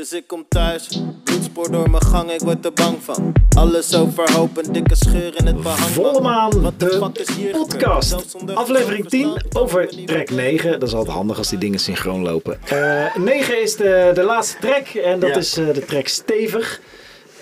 Dus ik kom thuis, bloedspoor door mijn gang, ik word er bang van. Alles overhoop, een dikke scheur in het behang. Volle maan, Wat de de fuck is hier gebeurd? podcast. Aflevering verstand 10 ben over track van. 9. Dat is altijd handig als die dingen synchroon lopen. Eh 9 is de, de laatste track en dat Ja. is eh, de track Stevig.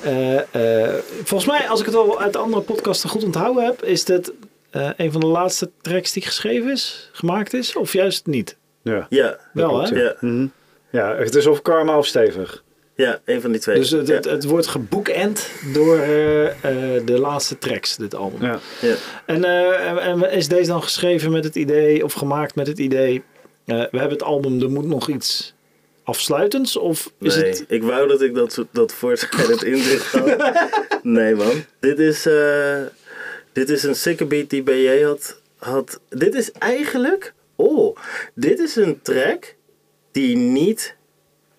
Eh, eh, volgens mij, als ik het al uit de andere podcasten goed onthouden heb, is dit eh, een van de laatste tracks die geschreven is, gemaakt is, of juist niet? Ja. Ja, Wel, hè? ja. ja, Mhm. Ja, het is of karma of stevig. ja, een van die twee. Dus het, het, ja. het wordt geboekend door eh, eh, de laatste tracks, dit album. Ja. Ja. En, eh, en, en is deze dan geschreven met het idee, of gemaakt met het idee, eh, we hebben het album, er moet nog iets afsluitends? Of is nee, het... ik wou dat ik dat, dat voortschrijdend inzicht had. nee man, dit is, eh, dit is een sikke beat die BJ had, had. Dit is eigenlijk, oh, dit is een track die niet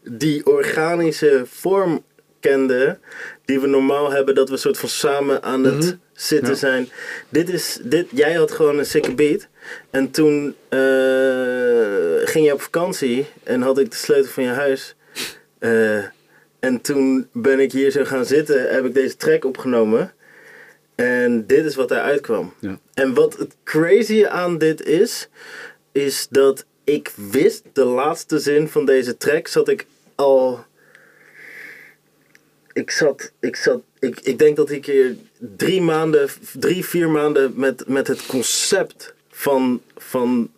die organische vorm kende die we normaal hebben, dat we soort van samen aan het Mhm. zitten Ja. zijn. Dit is, dit, jij had gewoon een sikke beat. En toen eh, ging je op vakantie en had ik de sleutel van je huis. Eh, en toen ben ik hier zo gaan zitten, heb ik deze track opgenomen. En dit is wat eruit kwam. Ja. En wat het crazy aan dit is, is dat ik wist de laatste zin van deze track zat ik al. Ik zat, ik zat, ik, ik denk dat ik hier drie maanden, drie, vier maanden met, met het concept van, van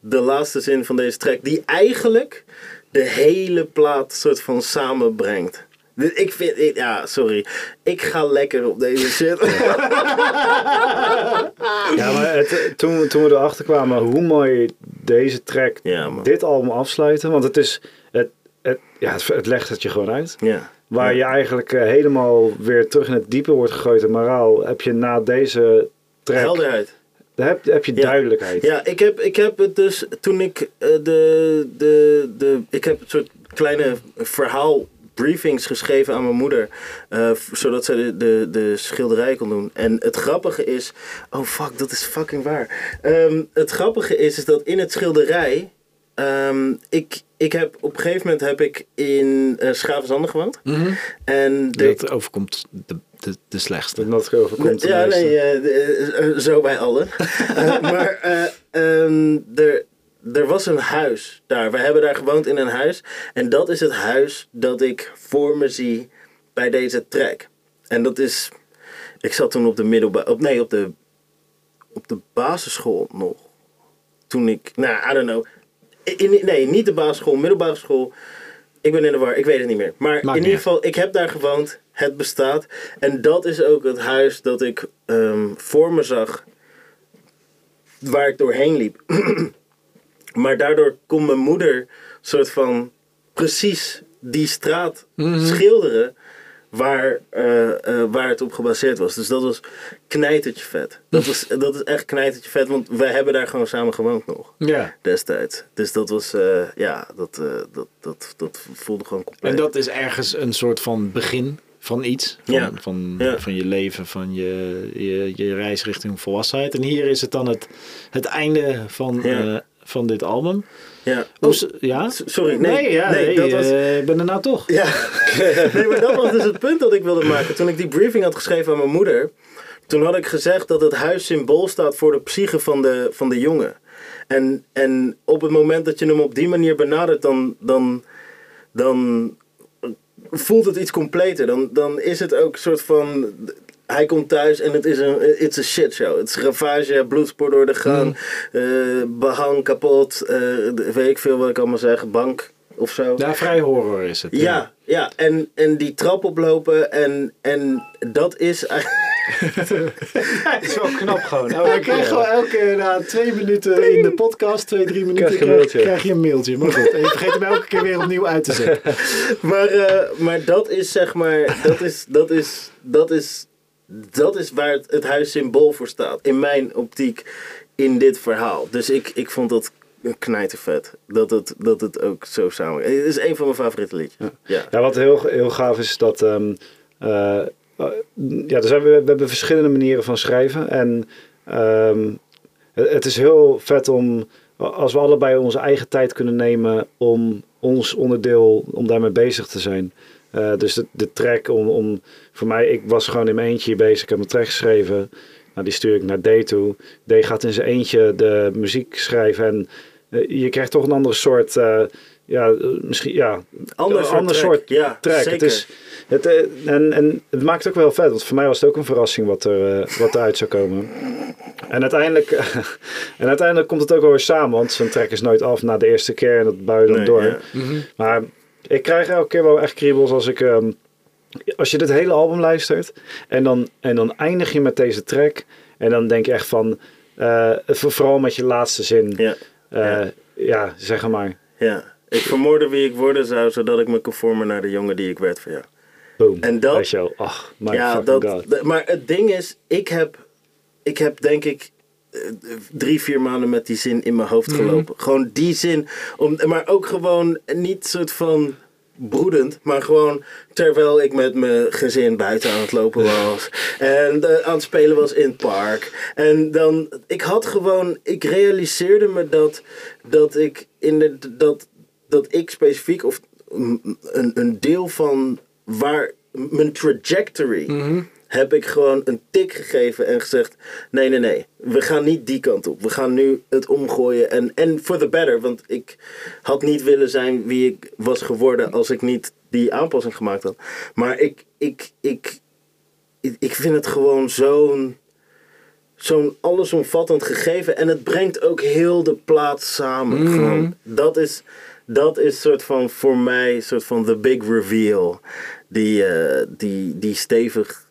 de laatste zin van deze track, die eigenlijk de hele plaat soort van samenbrengt. Dus Ik vind, ik- ja, sorry. Ik ga lekker op deze shit. Ja, maar het, toen, toen we erachter kwamen hoe mooi deze track Ja, dit album afsluiten. Want het is, het, het, ja, het, het legt het je gewoon uit. ja. Waar je eigenlijk eh, helemaal weer terug in het diepe wordt gegooid. En moraal heb je na deze track, Helderheid. daar heb, heb je duidelijkheid. Ja, ik heb, ik heb het dus toen ik eh, de, de, de. Ik heb een soort kleine verhaal briefings geschreven aan mijn moeder. eh, zodat zij de, de, de schilderij kon doen. En het grappige is. Oh fuck, dat is fucking waar. Ehm, het grappige is, is dat in het schilderij. ehm, ik, ik heb op een gegeven moment heb ik in uh, Schavenzanden gewoond. En de, Dat overkomt de, de, de slechtste. Dat overkomt. de ja, nee, eh, de- eh, zo bij allen. Eh, maar eh, ehm, er, er was een huis daar. We hebben daar gewoond in een huis. En dat is het huis dat ik voor me zie bij deze track. En dat is... Ik zat toen op de middelbare... Op, nee, op de, op de basisschool nog. Toen ik... Nou, I don't know. In, nee, niet de basisschool, middelbare school. Ik ben in de war, ik weet het niet meer. Maar Maakt in ieder geval, ik heb daar gewoond. Het bestaat. En dat is ook het huis dat ik ehm, voor me zag. Waar ik doorheen liep. maar daardoor kon mijn moeder soort van precies die straat schilderen. Waar, eh, eh, waar het op gebaseerd was. Dus dat was knijtertje vet. Dat, was, dat is echt knijtertje vet. Want wij hebben daar gewoon samen gewoond nog Ja. destijds. Dus dat was, eh, ja, dat, dat, dat, dat voelde gewoon compleet. En dat is ergens een soort van begin van iets. Van, Ja. van, Ja. van je leven, van je, je, je reis richting volwassenheid. En hier is het dan het, het einde van, Ja. Van dit album. ja. Oh, ja? sorry, nee, ja, nee, nee, dat was- eh, ik ben er nou toch. Ja, nee, maar dat was dus het punt dat ik wilde maken. Toen ik die briefing had geschreven aan mijn moeder, toen had ik gezegd dat het huis symbool staat voor de psyche van de, van de jongen. En, en op het moment dat je hem op die manier benadert, dan, dan, dan voelt het iets completer. Dan, dan is het ook een soort van. Hij komt thuis en het is een it's a shit show. Het is ravage, bloedspoor door de gang, eh, behang kapot, eh, weet ik veel wat ik allemaal zeg, bank of zo. Ja, vrij horror is het. Ja, ja. En, en die trap oplopen en, en dat is Het is wel knap gewoon. Nou, we krijgen gewoon elke na twee minuten in de podcast, twee, drie minuten, Krijg je een krijg, mailtje. krijg je een mailtje. Maar goed, en je vergeet hem elke keer weer opnieuw uit te zetten. maar, eh, maar dat is zeg maar, dat is, dat is, dat is, dat is waar het, het huis symbool voor staat. In mijn optiek in dit verhaal. Dus ik, ik vond dat knijtervet. Dat het, dat het ook zo samen... Het is een van mijn favoriete liedjes. Ja. Ja, wat heel, heel gaaf is, dat. eh, ja, er zijn, we, we hebben verschillende manieren van schrijven. En ehm, het is heel vet om. Als we allebei onze eigen tijd kunnen nemen om, ons onderdeel om daarmee bezig te zijn. Eh, dus de, de track om, om, voor mij, ik was gewoon in mijn eentje bezig. Ik heb een track geschreven. Nou, die stuur ik naar D toe. D gaat in zijn eentje de muziek schrijven. En eh, je krijgt toch een andere soort, eh, ja, misschien, ja, Ander soort ander track. soort Ja, track. zeker. Het is, het, en, en het maakt ook wel vet, want voor mij was het ook een verrassing wat, er, wat eruit zou komen. En uiteindelijk, en uiteindelijk komt het ook wel weer samen, want zo'n track is nooit af na de eerste keer en dat Nee, door. ja. Maar ik krijg elke keer wel echt kriebels als ik. ehm, als je dit hele album luistert en dan, en dan eindig je met deze track. En dan denk je echt van. eh, voor- vooral met je laatste zin. Ja, eh, ja. ja. zeg maar. ja. Ik vermoorde wie ik worden zou, zodat ik me kon vormen naar de jongen die ik werd voor jou. Boom. En dat-. Ach, my ja, dat, god. maar het ding is, ik heb, ik heb denk ik drie, vier maanden met die zin in mijn hoofd Mhm. gelopen. Gewoon die zin. Om, maar ook gewoon niet soort van broedend, maar gewoon terwijl ik met mijn gezin buiten aan het lopen was. en eh, aan het spelen was in het park. En dan, ik had gewoon, ik realiseerde me dat, dat ik in de, dat, dat ik specifiek, of een, een deel van waar mijn trajectory heb ik gewoon een tik gegeven en gezegd: nee, nee, nee, we gaan niet die kant op. We gaan nu het omgooien en en for the better, want ik had niet willen zijn wie ik was geworden als ik niet die aanpassing gemaakt had. Maar ik, ik, ik, ik, ik vind het gewoon zo'n zo'n allesomvattend gegeven en het brengt ook heel de plaat samen. Gewoon, dat is dat is soort van voor mij soort van the big reveal die, eh, die, die stevig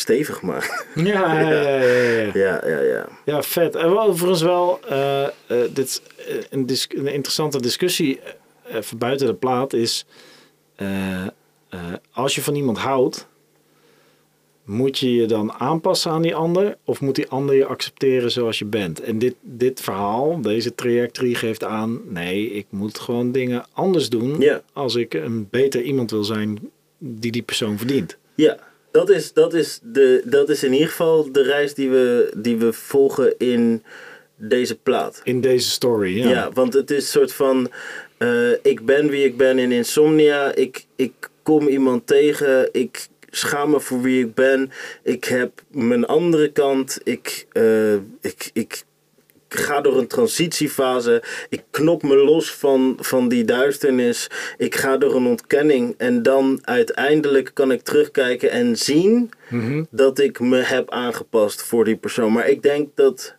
stevig maakt. Ja, ja, ja, ja, ja. ja, ja, vet. En wel overigens wel, eh, eh, dit is eh, een, een interessante discussie even buiten de plaat is, als je van iemand houdt, moet je je dan aanpassen aan die ander of moet die ander je accepteren zoals je bent? En dit, dit verhaal, deze trajectorie geeft aan, nee, ik moet gewoon dingen anders doen als ik een beter iemand wil zijn die die persoon verdient. Ja, dat is, dat, is de, dat is in ieder geval de reis die we, die we volgen in deze plaat. In deze story, ja. Ja, want het is een soort van... eh, ik ben wie ik ben in Insomnia. Ik, ik kom iemand tegen. Ik schaam me voor wie ik ben. Ik heb mijn andere kant. Ik, eh, ik, ik ga door een transitiefase. Ik knop me los van, van die duisternis. Ik ga door een ontkenning. En dan uiteindelijk kan ik terugkijken en zien Mhm. dat ik me heb aangepast voor die persoon. Maar ik denk dat,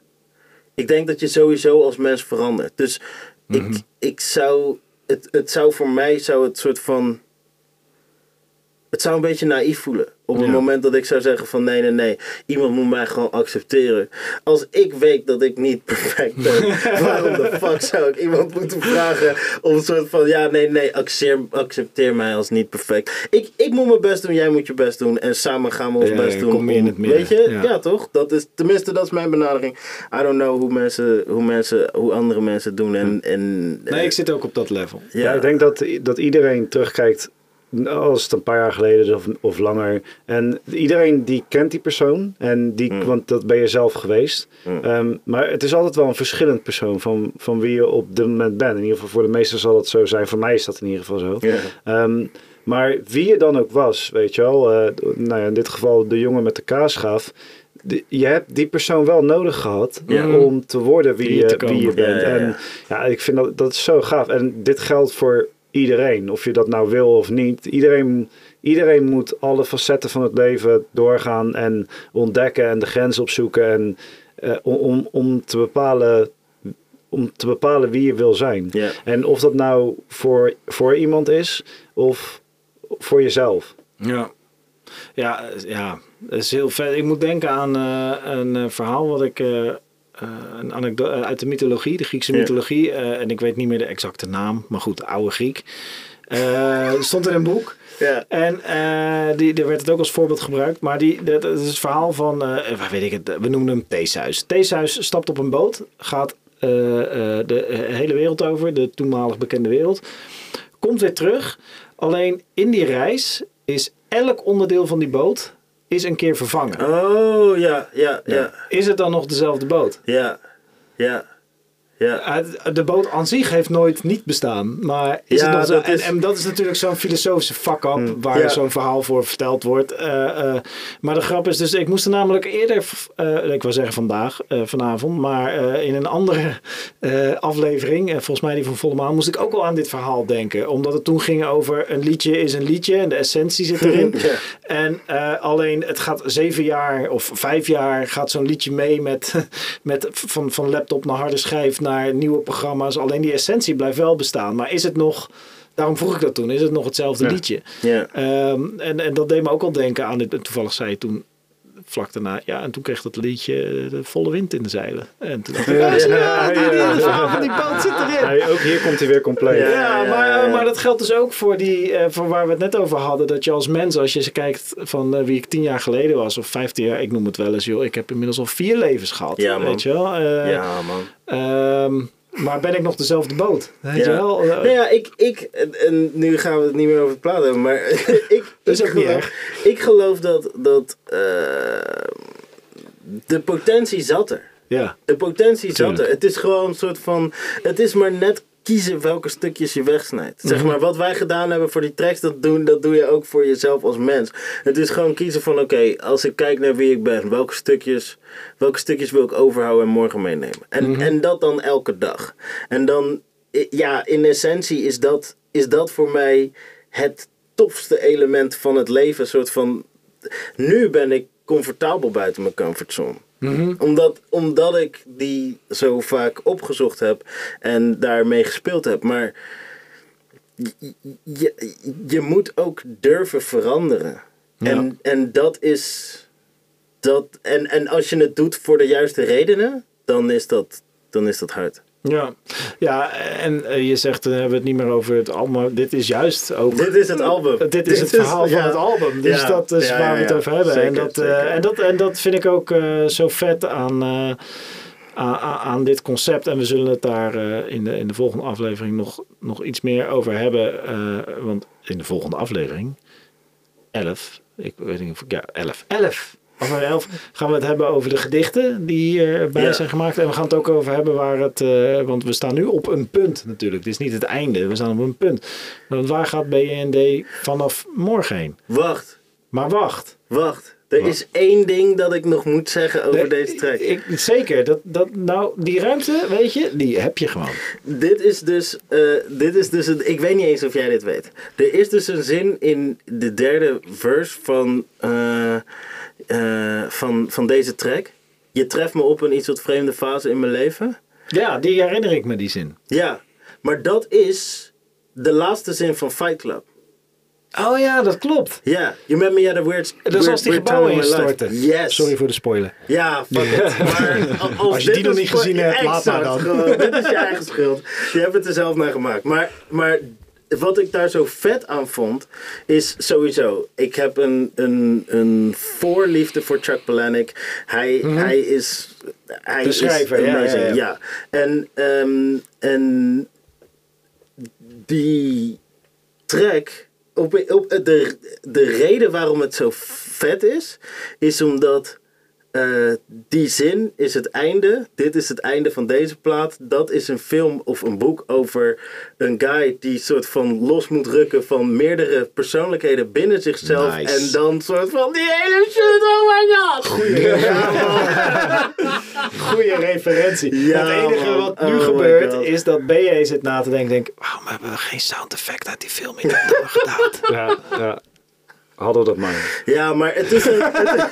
ik denk dat je sowieso als mens verandert. Dus ik, ik zou, het, het zou voor mij zou het soort van, het zou een beetje naïef voelen. Op het Ja. moment dat ik zou zeggen van nee, nee, nee, iemand moet mij gewoon accepteren. Als ik weet dat ik niet perfect ben, waarom de fuck zou ik iemand moeten vragen om een soort van ja, nee, nee, accepteer, accepteer mij als niet perfect. Ik, ik moet mijn best doen, jij moet je best doen en samen gaan we ons Ja, best ja, doen. kom je in het midden. Weet je, Ja. ja. toch? Dat is, tenminste, dat is mijn benadering. I don't know hoe mensen, hoe mensen, hoe andere mensen het doen en, en Nee, eh, ik zit ook op dat level. Ja, ik denk dat, dat iedereen terugkijkt als het een paar jaar geleden is of, of langer. En iedereen die kent die persoon. En die, Mm. Want dat ben je zelf geweest. Mm. Ehm, maar het is altijd wel een verschillend persoon van, van wie je op dit moment bent. In ieder geval voor de meesten zal het zo zijn. Voor mij is dat in ieder geval zo. Ehm, maar wie je dan ook was, weet je wel. eh, nou ja, in dit geval de jongen met de kaasgaaf. De- je hebt die persoon wel nodig gehad Ja. om te worden wie, je, te wie je bent. Ja, ja, ja. En ja, ik vind dat, dat is zo gaaf. En dit geldt voor iedereen, of je dat nou wil of niet. Iedereen, iedereen moet alle facetten van het leven doorgaan en ontdekken en de grens opzoeken. En eh, om, om, te bepalen, om te bepalen wie je wil zijn. Ja. En of dat nou voor, voor iemand is of voor jezelf. Ja. Ja, ja, dat is heel vet. Ik moet denken aan eh, een eh, verhaal wat ik. Een anekdote uit de mythologie, de Griekse mythologie. eh, en ik weet niet meer de exacte naam, maar goed, oude Griek. Eh, stond in een boek. Ja. En eh, die, daar werd het ook als voorbeeld gebruikt. Maar die, dat, is het verhaal van, eh, waar weet ik het, we noemen hem Theseus. Theseus stapt op een boot, gaat eh, eh, de hele wereld over, de toenmalig bekende wereld. Komt weer terug. Alleen in die reis is elk onderdeel van die boot is een keer vervangen. Oh, ja, ja, ja, Is het dan nog dezelfde boot? ja, ja, Ja. Het- De boot aan zich heeft nooit niet bestaan. Maar is Ja, het nog zo? dat En, is- en dat is natuurlijk zo'n filosofische fuck-up waar Ja. zo'n verhaal voor verteld wordt. Eh, eh, maar de grap is dus, ik moest er namelijk eerder, eh, ik wil zeggen vandaag, eh, vanavond, maar eh, in een andere eh, aflevering, eh, volgens mij die van Volle Maan, moest ik ook al aan dit verhaal denken. Omdat het toen ging over een liedje is een liedje en de essentie zit erin. Ja. En eh, alleen het gaat zeven jaar of vijf jaar gaat zo'n liedje mee met, met van, van laptop naar harde schijf naar nieuwe programma's. Alleen die essentie blijft wel bestaan. Maar is het nog, daarom vroeg ik dat toen, is het nog hetzelfde Ja. liedje? Ja. Ehm, en, en dat deed me ook al denken aan dit. en Toevallig zei je toen vlak daarna, ja, en toen kreeg dat liedje eh, de volle wind in de zeilen. En toen dacht ik, ja, Ja, die, die, zit erin. Ja, ook hier komt hij weer compleet. Ja. Ja, maar, ja, ja. maar dat geldt dus ook voor, die, eh, voor waar we het net over hadden. Dat je als mens, als je kijkt van eh, wie ik tien jaar geleden was, of vijftien jaar, ik noem het wel eens, joh. Ik heb inmiddels al vier levens gehad. Ja, man. weet je wel? Eh, ja, man. ehm, maar ben ik nog dezelfde boot? Weet je Ja. wel? Eh, Nou ja, ik, ik en, en nu gaan we het niet meer over het plaat hebben, maar ik, Dat is ik, ook niet geloof, erg. ik geloof dat, dat eh, de potentie zat er. ja. De potentie zat er. Het is gewoon een soort van, het is maar net kiezen welke stukjes je wegsnijdt. Mhm. Zeg maar, wat wij gedaan hebben voor die tracks, dat, doen, dat doe je ook voor jezelf als mens. Het is gewoon kiezen van, oké, als ik kijk naar wie ik ben, welke stukjes, welke stukjes wil ik overhouden en morgen meenemen. En, Mhm. en dat dan elke dag. En dan, ja, in essentie is dat, is dat voor mij het tofste element van het leven. Een soort van, nu ben ik comfortabel buiten mijn comfortzone Mhm. omdat, omdat ik die zo vaak opgezocht heb en daarmee gespeeld heb. Maar je, je, je moet ook durven veranderen. Ja. En, en dat is. Dat, en, en als je het doet voor de juiste redenen, dan is dat, dan is dat hard. Ja. ja, en eh, je zegt, dan hebben we het niet meer over het album. Dit is juist ook... Dit is het album. Eh, Dit is het verhaal van ja. het album. Dus Ja, dat is ja, waar we het over hebben. en, dat, eh, en, dat, en dat vind ik ook eh, zo vet aan, eh, aan, dit concept. En we zullen het daar eh, in, de, in de volgende aflevering nog, nog iets meer over hebben. eh, want in de volgende aflevering, 11, ik weet niet of ik, ja, 11, 11. Of 11 gaan we het hebben over de gedichten die erbij Ja. zijn gemaakt. En we gaan het ook over hebben waar het. eh, want we staan nu op een punt natuurlijk. Het is niet het einde. We staan op een punt. Want waar gaat BND vanaf morgen heen? Wacht, Maar wacht. wacht. Er is één ding dat ik nog moet zeggen over deze track. Ik, zeker. Dat, dat, nou, die ruimte, weet je, die heb je gewoon. Dit is dus, eh, dit is dus een, ik weet niet eens of jij dit weet. Er is dus een zin in de derde verse van, eh, eh, van, van deze track. Je treft me op een iets wat vreemde fase in mijn leven. Ja, die herinner ik me, die zin. Ja, maar dat is de laatste zin van Fight Club. Oh ja, dat klopt. Ja, you met me at a weird Dat is als die gebouwen instorten. Yes. Sorry voor de spoiler. Ja, fuck it. Maar als, Als je die nog niet gezien hebt, laat maar dan. gewoon, dit is je eigen schuld. Je hebt het er zelf naar gemaakt. Maar, maar wat ik daar zo vet aan vond, is sowieso... Ik heb een, een, een voorliefde voor Chuck Palahniuk. Hij, hij is... Hij Mhm. De schrijver, is ja, amazing, ja, ja. ja. En, ehm, en die track... Op, op, de, de reden waarom het zo vet is, is omdat eh, die zin is het einde. Dit is het einde van deze plaat. Dat is een film of een boek over een guy die soort van los moet rukken van meerdere persoonlijkheden binnen zichzelf. Nice. En dan soort van die hele shit, oh my god. Goeie, Goeie referentie. Ja, het enige man. wat nu Oh gebeurt is dat BJ zit na te denken. Denk, waarom hebben we geen sound effect uit die film in hebben gedaan? Ja, ja. Hadden we dat maar. Ja, maar het is, ook, het,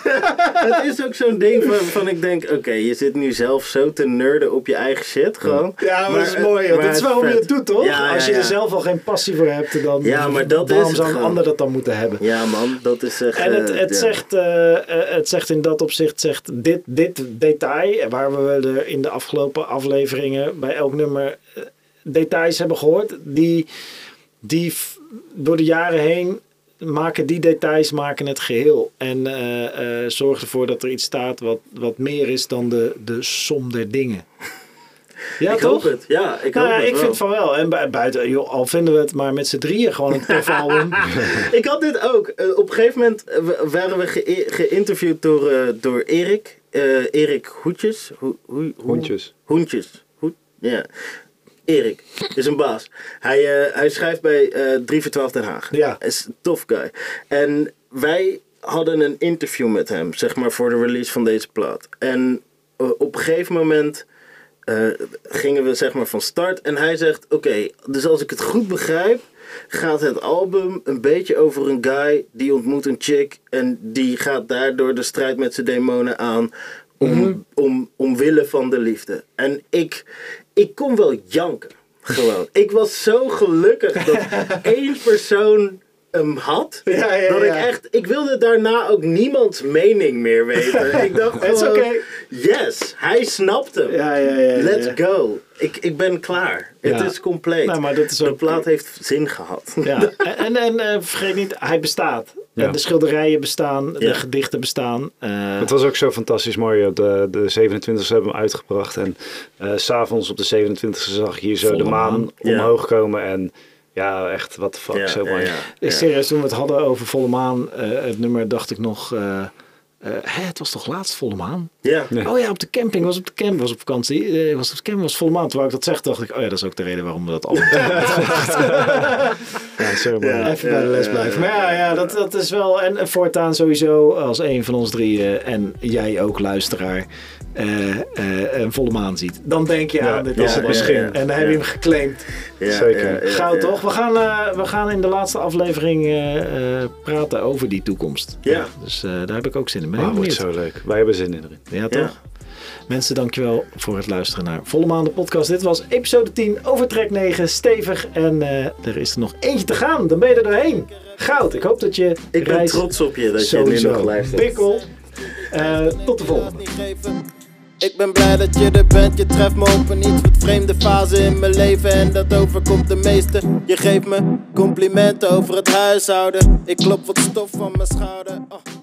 het is ook zo'n ding van, van ik denk, oké, je zit nu zelf zo te nerden op je eigen shit gewoon. Ja, maar, dat is mooi. maar Dit is het waarom je het doet, toch? Ja, ja, Als je ja. er zelf al geen passie voor hebt, dan Ja, maar dat waarom is zou een gewoon. ander dat dan moeten hebben? Ja man, dat is echt... En het, eh, het, ja. zegt, eh, eh, het zegt in dat opzicht, zegt dit, dit detail, waar we er in de afgelopen afleveringen bij elk nummer details hebben gehoord, die, die door de jaren heen maken die details maken het geheel. En eh eh zorgen ervoor dat er iets staat wat, wat meer is dan de, de som der dingen. Ja, ik toch? hoop het, ja. Ik Nou, hoop ja, het ik wel. vind van wel. En bu- buiten, joh, al vinden we het maar met z'n drieën gewoon een tof album. Ik had dit ook. Eh, op een gegeven moment w- waren we ge- geïnterviewd door, eh, door Erik. Eh, Erik Hoetjes. Ho- hoe- hoe- Hondjes. Hoentjes. Hoe- Ja. Erik is een baas. Hij, eh, hij schrijft bij eh 3 voor 12 Den Haag. Ja. Is een tof guy. En wij hadden een interview met hem, zeg maar, voor de release van deze plaat. En eh, op een gegeven moment gingen we, zeg maar, van start. En hij zegt, oké, dus als ik het goed begrijp, gaat het album een beetje over een guy die ontmoet een chick. En die gaat daardoor de strijd met zijn demonen aan. Om, om, omwille van de liefde. En ik, ik kon wel janken. Gewoon. ik was zo gelukkig dat één persoon hem had. Ja, ja, dat ik echt. Ik wilde daarna ook niemands mening meer weten. ik dacht Het is gewoon. oké. Yes, hij snapt hem. Ja, ja, ja, ja, Let's go. Ik, ik ben klaar. Het is compleet. Nou, maar dat is de plaat heeft zin gehad. Ja, en, en, en eh, vergeet niet, hij bestaat. Ja. De schilderijen bestaan, de Ja. gedichten bestaan. eh, Het was ook zo fantastisch mooi. De, de 27e hebben we hem uitgebracht. En eh, s s'avonds op de 27e zag ik hier zo Volle de maan, omhoog komen. En ja, echt, what the fuck, Ja, zo mooi. serieus, toen we het hadden over volle maan, eh, het nummer dacht ik nog, eh, eh, hè, het was toch laatst volle maan? Ja. Oh ja, op de camping, was op de camp, was op vakantie, eh, was op de camping, was volle maan. Terwijl ik dat zeg, dacht ik, oh ja, dat is ook de reden waarom we dat allemaal Ja, mooi. Ja. even bij de les blijven. Maar ja, ja dat, dat is wel, en voortaan sowieso als een van ons drieën en jij ook luisteraar, eh, eh, een volle maan ziet. Dan denk je Ja, aan dit dat is het misschien. En dan heb je hem geclaimd. Ja, Zeker. ja, ja, Gauw ja. toch? We gaan, eh, we gaan in de laatste aflevering praten over die toekomst. Ja. Dus eh, daar heb ik ook zin in. Ben ik wordt zo leuk. Wij hebben zin in erin. Ja, toch? Mensen, dankjewel voor het luisteren naar Volle Maan de podcast. Dit was episode 10 over track 9, stevig. En eh, er is er nog eentje te gaan. Dan ben je er doorheen. Goud. Ik hoop dat je Ik ben reis trots op je dat je nu nog luistert. Pikkel. Eh, tot de volgende. Ik ben blij dat je er bent, je treft me op een iets wat vreemde fase in mijn leven En dat overkomt de meesten Je geeft me complimenten over het huishouden Ik klop wat stof van mijn schouder oh.